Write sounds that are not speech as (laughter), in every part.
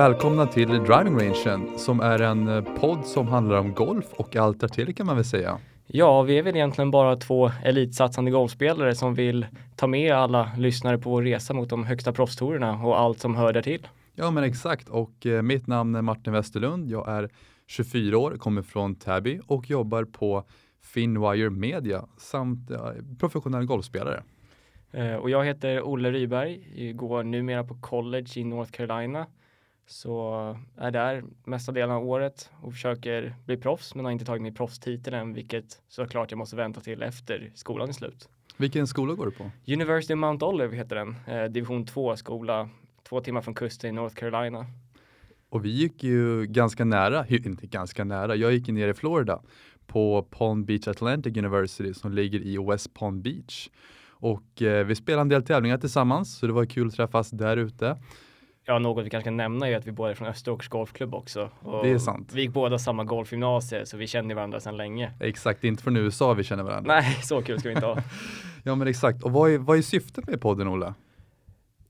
välkomna till Driving Rangen som är en eh, podd som handlar om golf och allt därtill kan man väl säga. Ja, vi är väl egentligen bara två elitsatsande golfspelare som vill ta med alla lyssnare på vår resa mot de högsta proffstourerna och allt som hör där till. Ja, men exakt. Och eh, mitt namn är Martin Westerlund. Jag är 24 år, kommer från Täby och jobbar på Finwire Media samt eh, professionell golfspelare. Eh, och jag heter Olle Ryberg, går numera på college i North Carolina. Så är där mesta delen av året och försöker bli proffs men har inte tagit min proffstitel än vilket såklart jag måste vänta till efter skolan är slut. Vilken skola går du på? University of Mount Olive heter den, eh, division 2 skola, två timmar från kusten i North Carolina. Och vi gick ju ganska nära, inte ganska nära, jag gick ner i Florida på Palm Beach Atlantic University som ligger i West Palm Beach. Och eh, vi spelade en del tävlingar tillsammans så det var kul att träffas där ute. Ja, något vi kanske kan nämna är att vi båda är från Österåkers golfklubb också. Och det är sant. Vi gick båda samma golfgymnasie så vi känner varandra sedan länge. Exakt, inte från USA vi känner varandra. Nej, (laughs) så kul ska vi inte ha. (laughs) ja men exakt, och vad är, vad är syftet med podden Ola?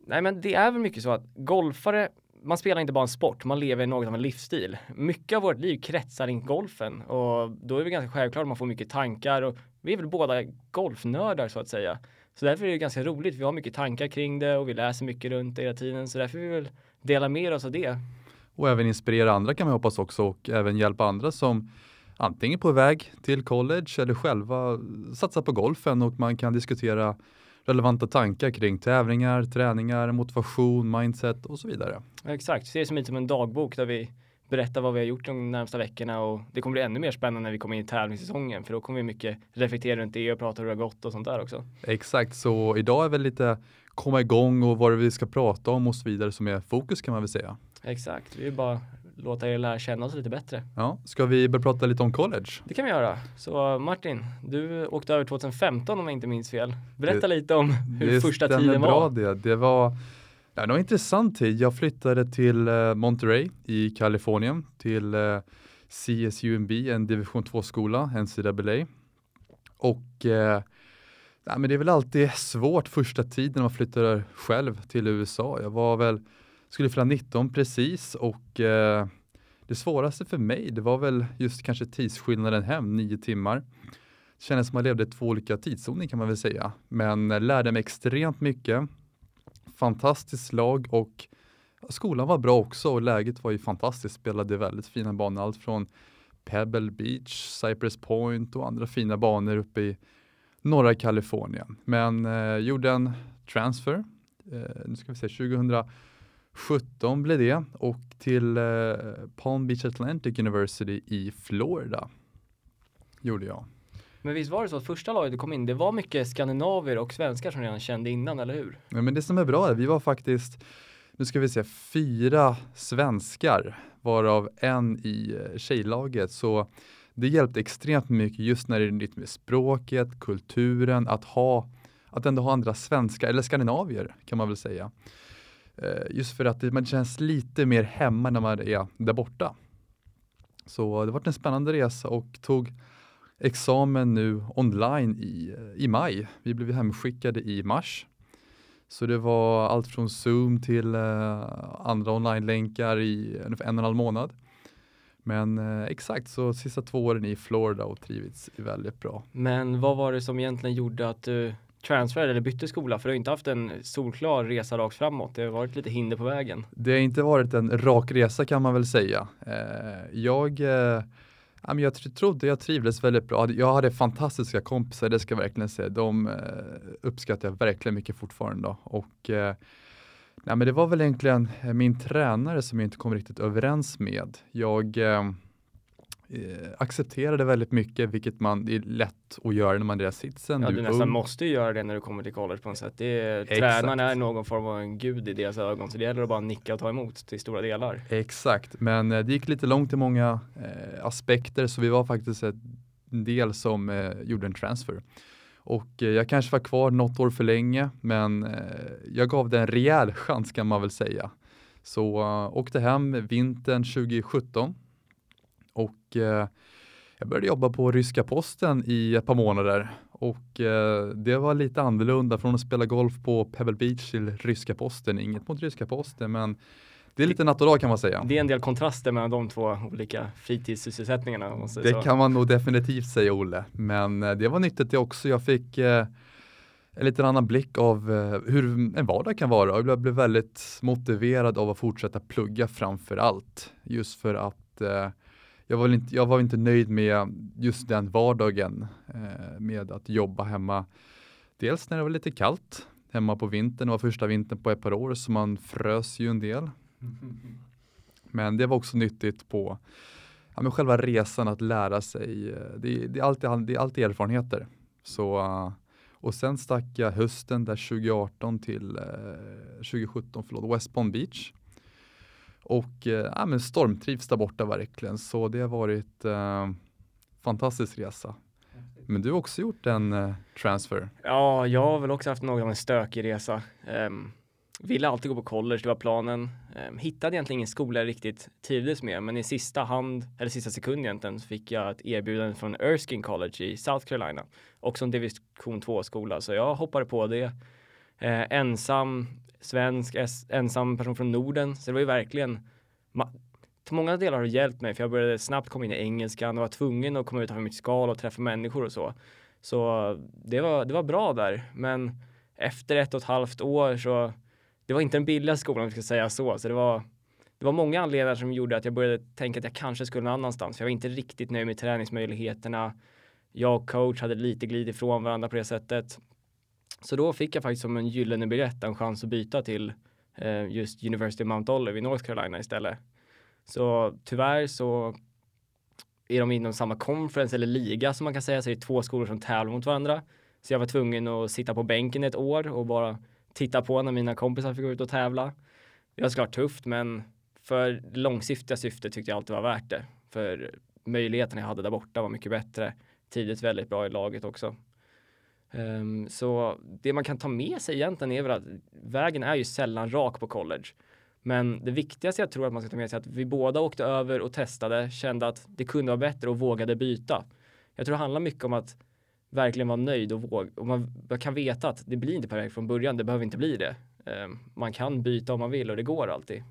Nej men det är väl mycket så att golfare man spelar inte bara en sport, man lever något av en livsstil. Mycket av vårt liv kretsar kring golfen och då är det ganska självklart att man får mycket tankar och vi är väl båda golfnördar så att säga. Så därför är det ganska roligt. Vi har mycket tankar kring det och vi läser mycket runt det hela tiden. Så därför vill vi väl dela med oss av det. Och även inspirera andra kan man hoppas också och även hjälpa andra som antingen på väg till college eller själva satsar på golfen och man kan diskutera relevanta tankar kring tävlingar, träningar, motivation, mindset och så vidare. Exakt, se det som lite som en dagbok där vi berätta vad vi har gjort de närmsta veckorna och det kommer bli ännu mer spännande när vi kommer in i tävlingssäsongen för då kommer vi mycket reflektera runt det och prata hur det har gått och sånt där också. Exakt, så idag är väl lite komma igång och vad vi ska prata om och så vidare som är fokus kan man väl säga. Exakt, vi vill bara låta er lära känna oss lite bättre. Ja, ska vi börja prata lite om college? Det kan vi göra. Så Martin, du åkte över 2015 om jag inte minns fel. Berätta det, lite om hur första tiden var. Det bra det. Det var det var en intressant tid. Jag flyttade till eh, Monterey i Kalifornien till eh, CSUMB, en division 2-skola, NCAA. Och eh, men det är väl alltid svårt första tiden när man flyttar själv till USA. Jag var väl, skulle fylla 19 precis och eh, det svåraste för mig, det var väl just kanske tidsskillnaden hem, nio timmar. Det kändes som att man levde i två olika tidszoner kan man väl säga, men eh, lärde mig extremt mycket fantastiskt lag och skolan var bra också och läget var ju fantastiskt. Spelade väldigt fina banor, allt från Pebble Beach, Cypress Point och andra fina banor uppe i norra Kalifornien. Men eh, gjorde en transfer, eh, nu ska vi se, 2017 blev det och till eh, Palm Beach Atlantic University i Florida gjorde jag. Men visst var det så att första laget du kom in, det var mycket skandinavier och svenskar som redan kände innan, eller hur? Ja, men det som är bra är, vi var faktiskt, nu ska vi se, fyra svenskar, varav en i eh, tjejlaget. Så det hjälpte extremt mycket just när det är nytt med språket, kulturen, att ha, att ändå ha andra svenskar, eller skandinavier kan man väl säga. Eh, just för att det, man känns lite mer hemma när man är där borta. Så det var en spännande resa och tog examen nu online i, i maj. Vi blev hemskickade i mars. Så det var allt från Zoom till eh, andra online-länkar i ungefär en och en halv månad. Men eh, exakt, så sista två åren i Florida och trivits väldigt bra. Men vad var det som egentligen gjorde att du transferade eller bytte skola? För du har inte haft en solklar resa rakt framåt. Det har varit lite hinder på vägen. Det har inte varit en rak resa kan man väl säga. Eh, jag eh, Ja, men jag trodde jag trivdes väldigt bra. Jag hade fantastiska kompisar, det ska jag verkligen säga. De eh, uppskattar jag verkligen mycket fortfarande. Och, eh, nej, men det var väl egentligen eh, min tränare som jag inte kom riktigt överens med. Jag eh, accepterade väldigt mycket, vilket man, det är lätt att göra när man är i sitsen. Ja, du, du nästan ung. måste göra det när du kommer till college på något sätt. Det är, tränaren är någon form av en gud i deras ögon, så det gäller att bara nicka och ta emot till stora delar. Exakt, men eh, det gick lite långt i många eh, aspekter, så vi var faktiskt en del som eh, gjorde en transfer. Och jag kanske var kvar något år för länge, men jag gav det en rejäl chans kan man väl säga. Så åkte hem vintern 2017 och eh, jag började jobba på ryska posten i ett par månader och eh, det var lite annorlunda från att spela golf på Pebble Beach till ryska posten. Inget mot ryska posten men det är lite natt och dag kan man säga. Det är en del kontraster mellan de två olika fritidssysselsättningarna. Det så. kan man nog definitivt säga Olle, men eh, det var nyttigt det också. Jag fick eh, en liten annan blick av eh, hur en vardag kan vara jag blev väldigt motiverad av att fortsätta plugga framför allt. Just för att eh, jag, var inte, jag var inte nöjd med just den vardagen eh, med att jobba hemma. Dels när det var lite kallt hemma på vintern, det var första vintern på ett par år så man frös ju en del. (laughs) Men det var också nyttigt på ja, men själva resan att lära sig. eh, Det, det, är, alltid, det är alltid erfarenheter. Så, eh, och sen stack jag hösten där 2018 till eh, 2017, förlåt, West Palm Beach. Och eh, ja, men stormtrivs där borta verkligen. Så det har varit eh, fantastisk resa. Men du har också gjort en eh, transfer. Ja, jag har väl också haft något av en stökig resa. Um, ville alltid gå på college, det var planen. Um, hittade egentligen ingen skola jag riktigt trivdes med, men i sista hand, eller sista sekund egentligen, så fick jag ett erbjudande från Erskine College i South Carolina. Också en division 2-skola, så jag hoppade på det. Eh, ensam svensk, ensam person från Norden, så det var ju verkligen till många delar har det hjälpt mig för jag började snabbt komma in i engelskan och var tvungen att komma utanför mitt skal och träffa människor och så. Så det var, det var bra där. Men efter ett och ett halvt år så det var inte den billigaste skolan om vi ska säga så. Så det var, det var många anledningar som gjorde att jag började tänka att jag kanske skulle någon annanstans. För jag var inte riktigt nöjd med träningsmöjligheterna. Jag och coach hade lite glid ifrån varandra på det sättet. Så då fick jag faktiskt som en gyllene biljett en chans att byta till eh, just University of Mount Olive i North Carolina istället. Så tyvärr så är de inom samma conference eller liga som man kan säga, så det är två skolor som tävlar mot varandra. Så jag var tvungen att sitta på bänken ett år och bara titta på när mina kompisar fick gå ut och tävla. Det var såklart tufft, men för långsiktiga syftet tyckte jag alltid var värt det. För möjligheterna jag hade där borta var mycket bättre. Tidigt väldigt bra i laget också. Um, så det man kan ta med sig egentligen är väl att vägen är ju sällan rak på college. Men det viktigaste jag tror att man ska ta med sig är att vi båda åkte över och testade, kände att det kunde vara bättre och vågade byta. Jag tror det handlar mycket om att verkligen vara nöjd och våga. Och man kan veta att det blir inte perfekt från början, det behöver inte bli det. Ehm, man kan byta om man vill och det går alltid.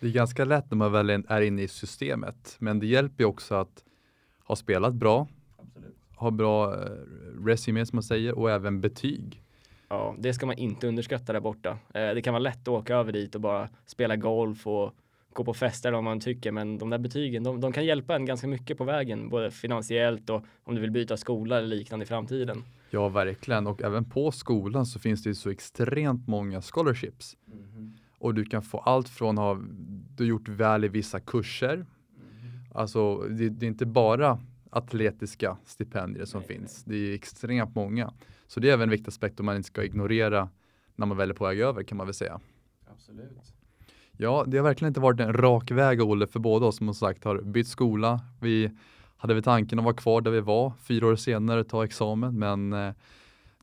Det är ganska lätt när man väl är inne i systemet, men det hjälper ju också att ha spelat bra, ha bra eh, resume som man säger och även betyg. Ja, det ska man inte underskatta där borta. Eh, Det kan vara lätt att åka över dit och bara spela golf och gå på fester om man tycker, men de där betygen, de, de kan hjälpa en ganska mycket på vägen, både finansiellt och om du vill byta skola eller liknande i framtiden. Ja, verkligen. Och även på skolan så finns det ju så extremt många scholarships. Och du kan få allt från att ha du har gjort väl i vissa kurser. Alltså, det, det är inte bara atletiska stipendier som finns. Det är extremt många. Så det är även en viktig aspekt om man inte ska ignorera när man väl är på väg över kan man väl säga. Absolut. Ja, det har verkligen inte varit en rak väg Olle för båda oss som sagt har bytt skola. Vi hade väl tanken att vara kvar där vi var fyra år senare ta examen men eh,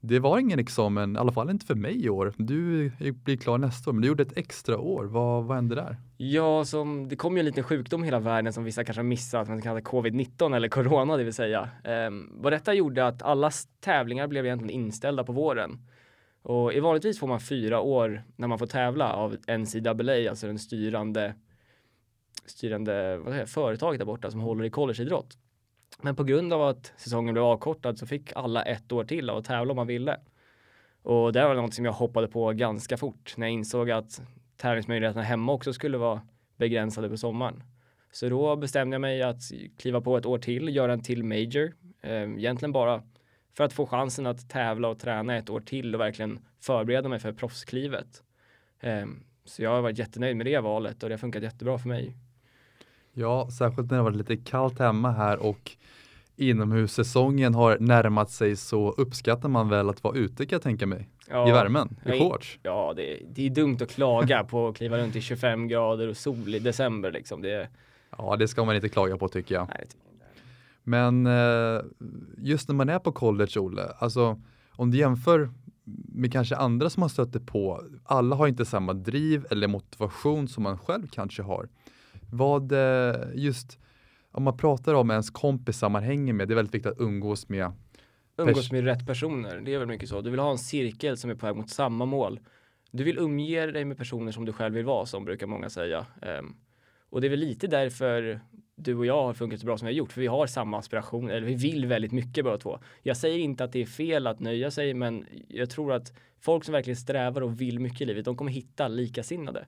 det var ingen examen, i alla fall inte för mig i år. Du blir klar nästa år men du gjorde ett extra år. Vad, vad hände där? Ja, som, det kom ju en liten sjukdom i hela världen som vissa kanske har missat, men kallas covid-19 eller corona det vill säga. Ehm, vad detta gjorde att alla tävlingar blev egentligen inställda på våren. Och i vanligtvis får man fyra år när man får tävla av NCAA, alltså den styrande, styrande vad säger, företaget där borta som håller i collegeidrott. Men på grund av att säsongen blev avkortad så fick alla ett år till av att tävla om man ville. Och det var något som jag hoppade på ganska fort när jag insåg att tävlingsmöjligheterna hemma också skulle vara begränsade på sommaren. Så då bestämde jag mig att kliva på ett år till, göra en till major. Eh, egentligen bara för att få chansen att tävla och träna ett år till och verkligen förbereda mig för proffsklivet. Eh, så jag har varit jättenöjd med det valet och det har funkat jättebra för mig. Ja, särskilt när det var lite kallt hemma här och inomhussäsongen har närmat sig så uppskattar man väl att vara ute kan jag tänka mig. Ja, I värmen, i shorts. Ja, det, det är dumt att klaga på att kliva runt i 25 grader och sol i december liksom. Det, Ja, det ska man inte klaga på tycker jag. nej, tycker jag. Men eh, just när man är på college, Olle, alltså om du jämför med kanske andra som man stöter på, alla har inte samma driv eller motivation som man själv kanske har. Vad eh, just om man pratar om ens kompisar man hänger med, det är väldigt viktigt att umgås med. Umgås med rätt personer, det är väl mycket så. Du vill ha en cirkel som är på väg mot samma mål. du vill umge dig med personer som du själv vill vara, som brukar många säga. Um, och det är väl lite därför du och jag har funkat så bra som vi har gjort, för vi har samma aspiration, eller vi vill väldigt mycket båda två. Jag säger inte att det är fel att nöja sig, men jag tror att folk som verkligen strävar och vill mycket i livet, de kommer hitta likasinnade.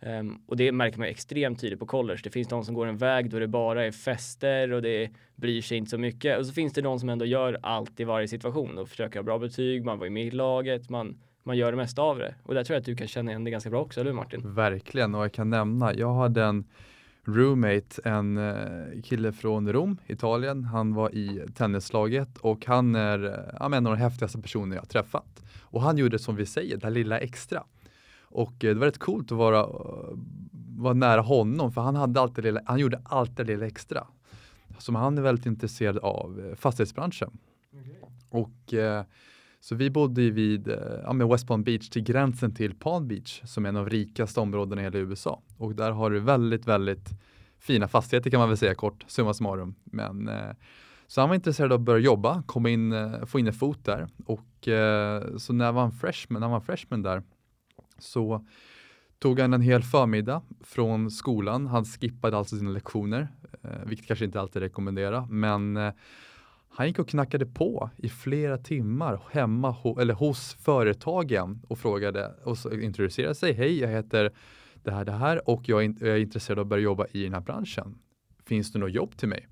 Um, och det märker man extremt tydligt på college. Det finns de som går en väg då det bara är fester och det bryr sig inte så mycket. Och så finns det de som ändå gör allt i varje situation och försöker ha bra betyg, man var med i laget, man, man gör det mesta av det. Och där tror jag att du kan känna igen det ganska bra också, eller hur Martin? Verkligen, och jag kan nämna, jag hade en roommate, en eh, kille från Rom, Italien. Han var i tennislaget och han är eh, en av de häftigaste personer jag träffat. Och han gjorde som vi säger, det här lilla extra. Och eh, det var rätt coolt att vara, vara nära honom för han, hade alltid lilla, han gjorde alltid det lilla extra. Så han är väldigt intresserad av eh, fastighetsbranschen. Okay. Och eh, så vi bodde vid ja, med West Palm Beach till gränsen till Palm Beach som är en av de rikaste områdena i hela USA. Och där har du väldigt, väldigt fina fastigheter kan man väl säga kort, summa summarum. Men så han var intresserad av att börja jobba, komma in, få in en fot där. Och så när han var freshman, när han var freshman där så tog han en hel förmiddag från skolan. Han skippade alltså sina lektioner, eh, vilket kanske inte alltid rekommenderar, men eh, han gick och knackade på i flera timmar hemma ho eller hos företagen och frågade och så introducerade sig. Hej, jag heter det här, det här och jag är, intresserad av att börja jobba i den här branschen. Finns det något jobb till mig?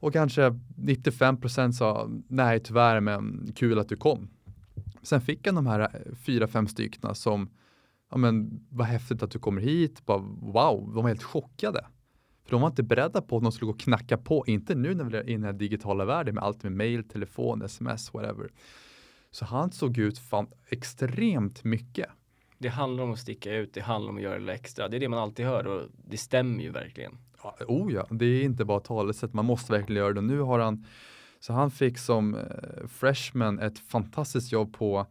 Och kanske 95% sa nej tyvärr, men kul att du kom. Sen fick han de här eh, fyra, fem styckna som ja men vad häftigt att du kommer hit, bara, wow, de var helt chockade. För de var inte beredda på att de skulle gå och knacka på, inte nu när vi är i den här digitala världen med allt med mail, telefon, sms, whatever. Så han såg ut fan extremt mycket. Det handlar om att sticka ut, det handlar om att göra det extra. Det är det man alltid hör och det stämmer ju verkligen. Ja, oh ja, det är inte bara talesätt, man måste verkligen göra det. Nu har han, så han fick som eh, freshman ett fantastiskt jobb på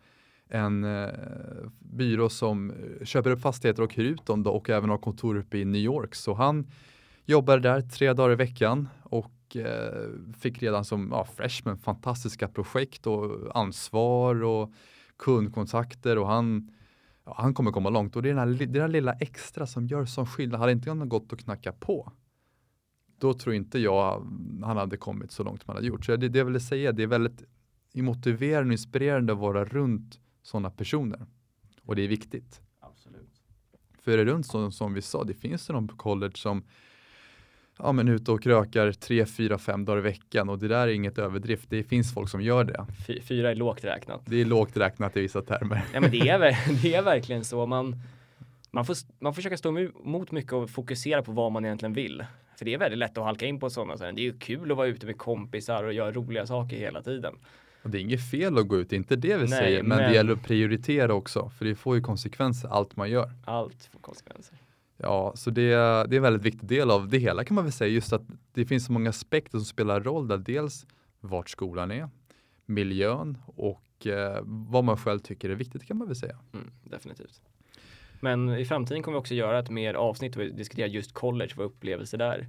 en eh, byrå som eh, köper upp fastigheter och hyr ut dem då, och även har kontor uppe i New York. Så han jobbade där tre dagar i veckan och eh, fick redan som ja, freshman fantastiska projekt och ansvar och kundkontakter och han, ja, han kommer komma långt och det är den här, det här lilla extra som gör sån skillnad. Hade inte han gått och knacka på då tror inte jag han hade kommit så långt som han hade gjort. Så det, det jag ville säga, det är väldigt motiverande och inspirerande att vara runt sådana personer. Och det är viktigt. Absolut. För är det runt som, som vi sa, det finns det någon på college som ja, men ute och rökar tre, fyra, fem dagar i veckan och det där är inget överdrift. Det finns folk som gör det. fyra är lågt räknat. Det är lågt räknat i vissa termer. Ja, men det är, (laughs) det är verkligen så. Man, man, får, man får försöka stå emot mycket och fokusera på vad man egentligen vill. För det är väldigt lätt att halka in på sådana. Det är ju kul att vara ute med kompisar och göra roliga saker hela tiden. Och det är inget fel att gå ut, det är inte det vi Nej, säger, men, men, det gäller att prioritera också, för det får ju konsekvenser allt man gör. Allt får konsekvenser. Ja, så det, det är en väldigt viktig del av det hela kan man väl säga, just att det finns så många aspekter som spelar roll där, dels vart skolan är, miljön och eh, vad man själv tycker är viktigt kan man väl säga. Mm, definitivt. Men i framtiden kommer vi också göra ett mer avsnitt och diskutera just college, vad upplevelser där.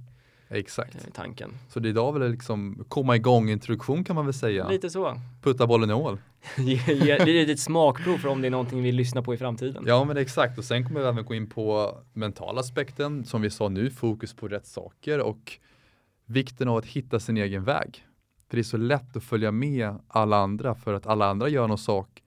Exakt. Tanken. Så det är idag väl liksom komma igång introduktion kan man väl säga. Lite så. Putta bollen i hål. (laughs) det är ett smakprov för om det är någonting vi lyssnar på i framtiden. Ja men exakt och sen kommer vi även gå in på mentala aspekten som vi sa nu, fokus på rätt saker och vikten av att hitta sin egen väg. För det är så lätt att följa med alla andra för att alla andra gör någon sak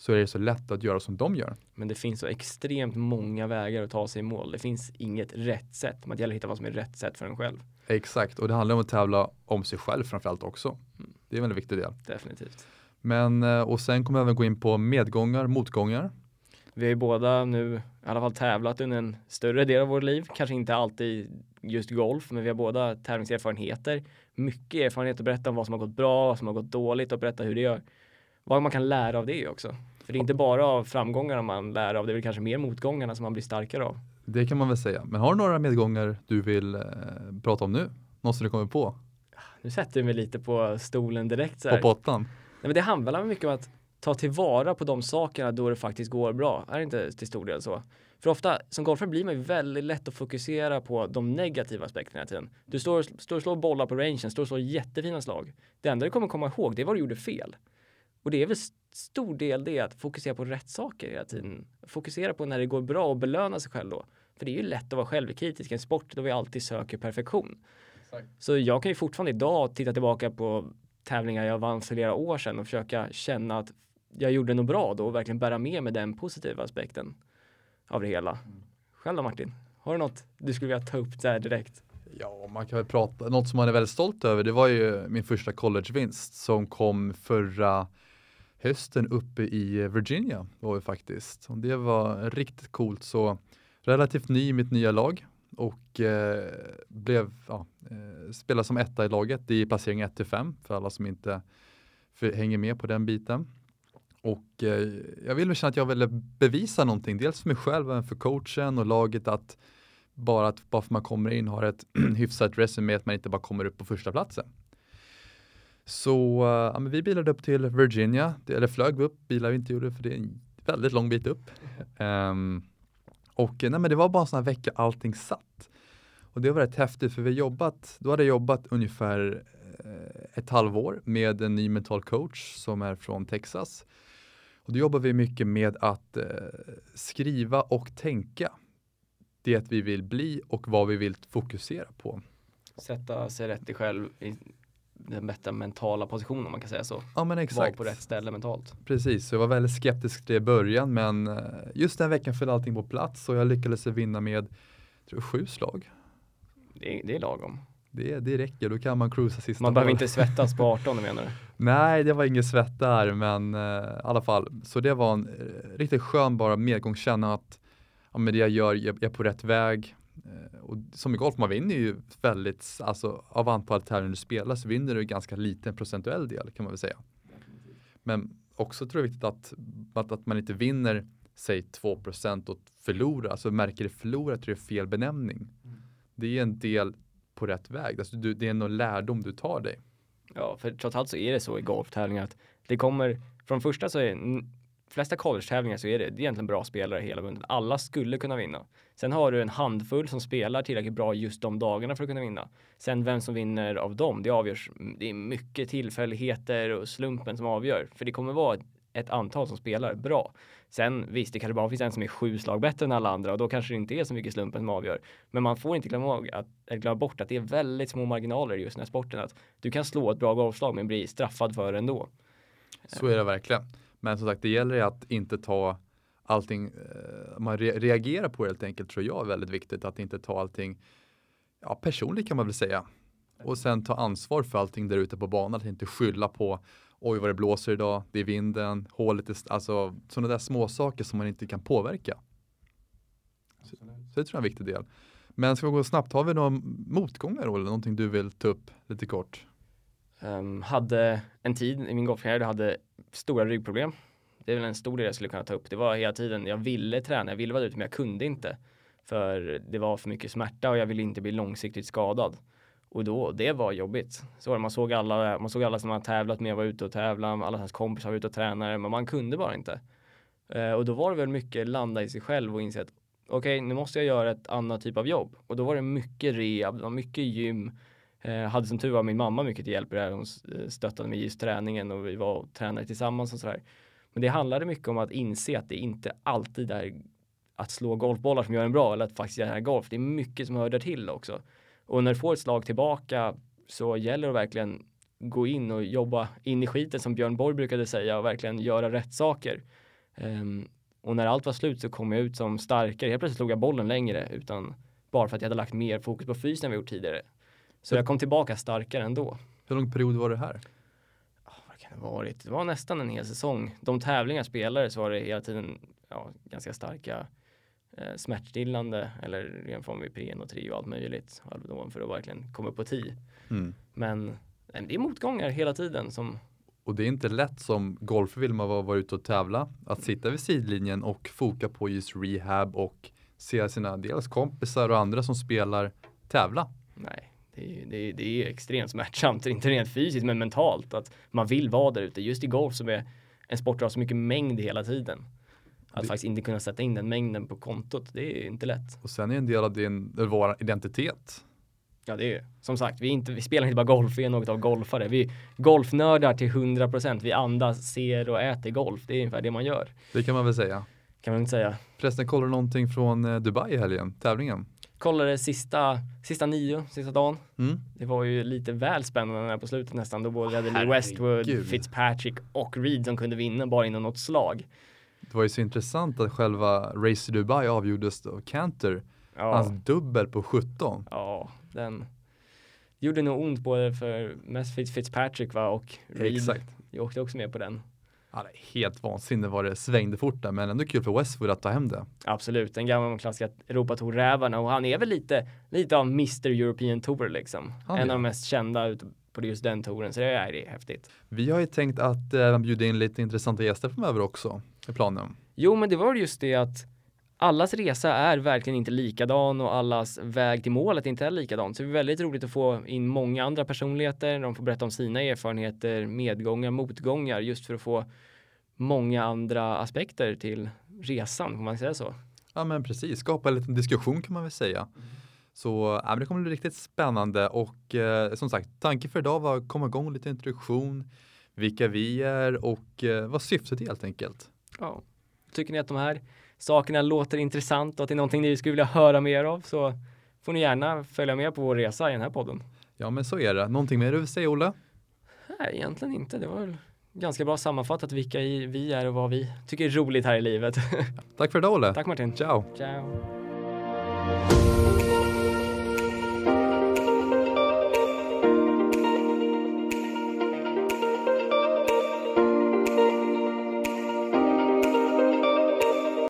så är det så lätt att göra som de gör. Men det finns så extremt många vägar att ta sig i mål. Det finns inget rätt sätt. Man gäller att hitta vad som är rätt sätt för en själv. Exakt, och det handlar om att tävla om sig själv framförallt också. Mm. Det är en väldigt viktig del. Definitivt. Men, eh, och sen kommer vi även gå in på medgångar, motgångar. Vi har ju båda nu i alla fall tävlat under en större del av vårt liv. Kanske inte alltid just golf, men vi har båda tävlingserfarenheter. Mycket erfarenhet att berätta om vad som har gått bra, vad som har gått dåligt och berätta hur det gör vad man kan lära av det också. För det är inte bara av framgångarna man lär av, det är väl kanske mer motgångarna som man blir starkare av. Det kan man väl säga. Men har du några medgångar du vill eh, prata om nu? Något som du kommer på? Nu sätter du mig lite på stolen direkt. Så här. På pottan? Nej, men det handlar mycket om att ta tillvara på de sakerna då det faktiskt går bra. Är det inte till stor del så? För ofta som golfare blir man ju väldigt lätt att fokusera på de negativa aspekterna hela tiden. Du står, står och slår bollar på rangen, står och slår jättefina slag. Det enda du kommer komma ihåg det är vad du gjorde fel. Och det är väl stor del det att fokusera på rätt saker hela tiden. Fokusera på när det går bra och belöna sig själv då. För det är ju lätt att vara självkritisk i en sport då vi alltid söker perfektion. Exakt. Så jag kan ju fortfarande idag titta tillbaka på tävlingar jag vann för flera år sedan och försöka känna att jag gjorde något bra då och verkligen bära med mig den positiva aspekten av det hela. Mm. Själv då Martin? Har du något du skulle vilja ta upp där direkt? Ja, man kan väl prata, något som man är väldigt stolt över, det var ju min första collegevinst som kom förra hösten uppe i eh, Virginia var vi faktiskt. Och det var riktigt coolt, så relativt ny i mitt nya lag och eh, blev, ja, eh, spelade som etta i laget i placering 1 till 5 för alla som inte för, hänger med på den biten. Och eh, jag ville känna att jag ville bevisa någonting, dels för mig själv men för coachen och laget att bara att bara för man kommer in har ett (clears throat) hyfsat resumé att man inte bara kommer upp på första platsen. Så uh, ja, vi bilade upp till Virginia, eller flög upp, bilar vi inte gjorde för det är en väldigt lång bit upp. Um, (laughs) och nej, men det var bara en sån här vecka allting satt. Och det var rätt häftigt för vi jobbat, då hade jag jobbat ungefär uh, ett halvår med en ny mental coach som är från Texas. Och då jobbar vi mycket med att uh, skriva och tänka det vi vill bli och vad vi vill fokusera på. Sätta sig rätt i själv i den bättre mentala positionen om man kan säga så. Ja men exakt. Var på rätt ställe mentalt. Precis, så jag var väldigt skeptisk till det i början men eh, just den veckan föll allting på plats och jag lyckades vinna med tror sju slag. Det är, det är lagom. Det, det räcker, då kan man cruisa sista Man behöver inte svettas på (laughs) 18 menar du? Nej, det var ingen svett där men uh, i alla fall. Så det var en uh, riktigt skön bara medgång, känna att ja, men det jag gör, jag, är på rätt väg. Eh, och som i golf, man vinner ju väldigt, alltså av antalet tävlingar du spelar så vinner du ganska liten procentuell del kan man väl säga. Men också tror jag det är viktigt att, att, att man inte vinner säg 2% och förlorar, alltså märker det förlorat tror jag är fel benämning. Det är en del på rätt väg, alltså du, det är någon lärdom du tar dig. Ja, för trots allt så är det så i golftävlingar att det kommer, från första så är flesta college-tävlingar så är det, det är egentligen bra spelare hela bunden. Alla skulle kunna vinna. Sen har du en handfull som spelar tillräckligt bra just de dagarna för att kunna vinna. Sen vem som vinner av dem, det avgörs. Mm, det är mycket tillfälligheter och slumpen som avgör. För det kommer vara ett antal som spelar bra. Sen visst, det kanske bara finns en som är sju slag bättre än alla andra och då kanske det inte är så mycket slumpen som avgör. Men man får inte glömma, att, glömma bort att det är väldigt små marginaler i just den här sporten. Att du kan slå ett bra golfslag men bli straffad för det ändå. Så är det verkligen. Men som sagt, det gäller att inte ta allting, eh, man reagerar på det helt enkelt tror jag är väldigt viktigt. Att inte ta allting ja, personligt kan man väl säga. Och sen ta ansvar för allting där ute på banan. Att inte skylla på oj vad det blåser idag, det är vinden, hålet är, alltså sådana där små saker som man inte kan påverka. Så, så, det tror jag är en viktig del. Men ska vi gå snabbt, har vi några motgångar eller någonting du vill ta upp lite kort? Um, hade en tid i min golfkarriär, jag hade stora ryggproblem. Det är väl en stor del jag skulle kunna ta upp. Det var hela tiden, jag ville träna, jag ville vara ute men jag kunde inte. För det var för mycket smärta och jag ville inte bli långsiktigt skadad. Och då, det var jobbigt. Så man såg alla, man såg alla som man tävlat med var ute och tävla, alla hans kompisar var ute och tränade, men man kunde bara inte. Eh, och då var det väl mycket landa i sig själv och inse att okej, okay, nu måste jag göra ett annat typ av jobb. Och då var det mycket rehab, det var mycket gym, Eh, hade som tur var min mamma mycket till hjälp i det här. Hon eh, stöttade mig i just träningen och vi var och tränade tillsammans och sådär. Men det handlade mycket om att inse att det inte alltid är att slå golfbollar som gör en bra eller att faktiskt göra golf. Det är mycket som hör där till också. Och när du får ett slag tillbaka så gäller det att verkligen gå in och jobba in i skiten som Björn Borg brukade säga och verkligen göra rätt saker. Um, och när allt var slut så kom jag ut som starkare. Helt plötsligt slog jag bollen längre utan bara för att jag hade lagt mer fokus på fysen än vi gjort tidigare. Så jag kom tillbaka starkare ändå. Hur lång period var det här? vad kan det varit? Det var nästan en hel säsong. De tävlingar jag spelade så var det hela tiden ja, ganska starka eh, smärtstillande eller ren form Ipren och Trio och allt möjligt. Alvedon för att verkligen komma upp på 10. Mm. Men det är motgångar hela tiden som och det är inte lätt som golfare vill man vara, vara ute och tävla. Att sitta vid sidlinjen och foka på just rehab och se sina dels kompisar och andra som spelar tävla. Nej, det är, det, är, det är extremt smärtsamt, inte rent fysiskt men mentalt. Att man vill vara där ute. Just i golf som är en sport som har så mycket mängd hela tiden. Att det... faktiskt inte kunna sätta in den mängden på kontot, det är inte lätt. Och sen är en del av din, vår identitet. Ja, det är som sagt, vi, inte, vi spelar inte bara golf, vi är något av golfare. Vi är golfnördar till 100%. Vi andas, ser och äter golf. Det är ungefär det man gör. Det kan man väl säga. Kan man inte säga. Förresten, kollar du någonting från eh, Dubai i helgen, tävlingen? Kollade sista, sista nio, sista dagen. Mm. Det var ju lite väl spännande där på slutet nästan. Då både hade Lee. Westwood, Fitzpatrick och Reed som kunde vinna bara inom något slag. Det var ju så intressant att själva Race to Dubai avgjordes då. Cantor, Ja, hans dubbel på 17. ja den gjorde nog ont både för mest Fitz- Fitzpatrick va och Reed. Exakt. Jag åkte också med på den. Ja, helt vansinnigt vad det svängde fort där, men ändå kul för Westwood att ta hem det. Absolut, den gamla klassiska Europatour-rävarna och han är väl lite, lite av Mr European Tour liksom. Han en är. av de mest kända på just den touren, så det är, det är häftigt. Vi har ju tänkt att även bjuda in lite intressanta gäster framöver också i planen. Jo, men det var just det att allas resa är verkligen inte likadan och allas väg till målet inte är likadan. Så det är väldigt roligt att få in många andra personligheter. De får berätta om sina erfarenheter, medgångar, motgångar, just för att få många andra aspekter till resan, får man säga så? Ja men precis, skapa en liten diskussion kan man väl säga. Så ja, det kommer bli riktigt spännande och eh, som sagt, tanken för idag var att komma igång lite introduktion, vilka vi är och eh, vad syftet är helt enkelt. Ja. Tycker ni att de här sakerna låter intressant och att det är någonting ni skulle vilja höra mer av så får ni gärna följa med på vår resa i den här podden. Ja men så är det. Någonting mer du vill säga Olle? Nej, egentligen inte. Det var väl ganska bra sammanfattat vilka vi är och vad vi tycker är roligt här i livet. Tack för idag Olle. Tack Martin. Ciao. Ciao.